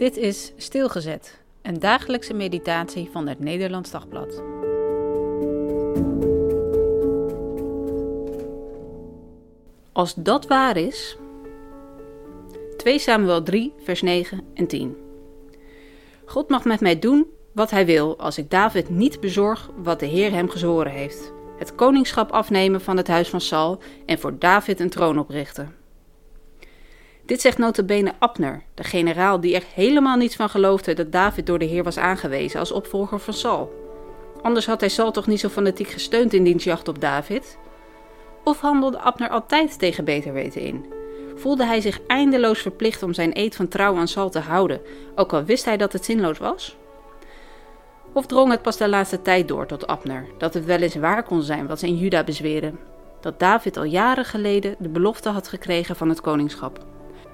Dit is Stilgezet, een dagelijkse meditatie van het Nederlands Dagblad. Als dat waar is. 2 Samuel 3, vers 9 en 10. God mag met mij doen wat hij wil als ik David niet bezorg wat de Heer hem gezworen heeft: het koningschap afnemen van het huis van Saul en voor David een troon oprichten. Dit zegt notabene Abner, de generaal die er helemaal niets van geloofde dat David door de Heer was aangewezen als opvolger van Saul. Anders had hij Saul toch niet zo fanatiek gesteund in diens jacht op David? Of handelde Abner altijd tegen beter weten in? Voelde hij zich eindeloos verplicht om zijn eed van trouw aan Saul te houden, ook al wist hij dat het zinloos was? Of drong het pas de laatste tijd door tot Abner dat het wel eens waar kon zijn wat ze in Juda bezweren: dat David al jaren geleden de belofte had gekregen van het koningschap?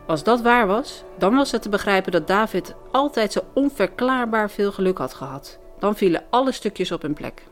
Als dat waar was, dan was het te begrijpen dat David altijd zo onverklaarbaar veel geluk had gehad. Dan vielen alle stukjes op hun plek.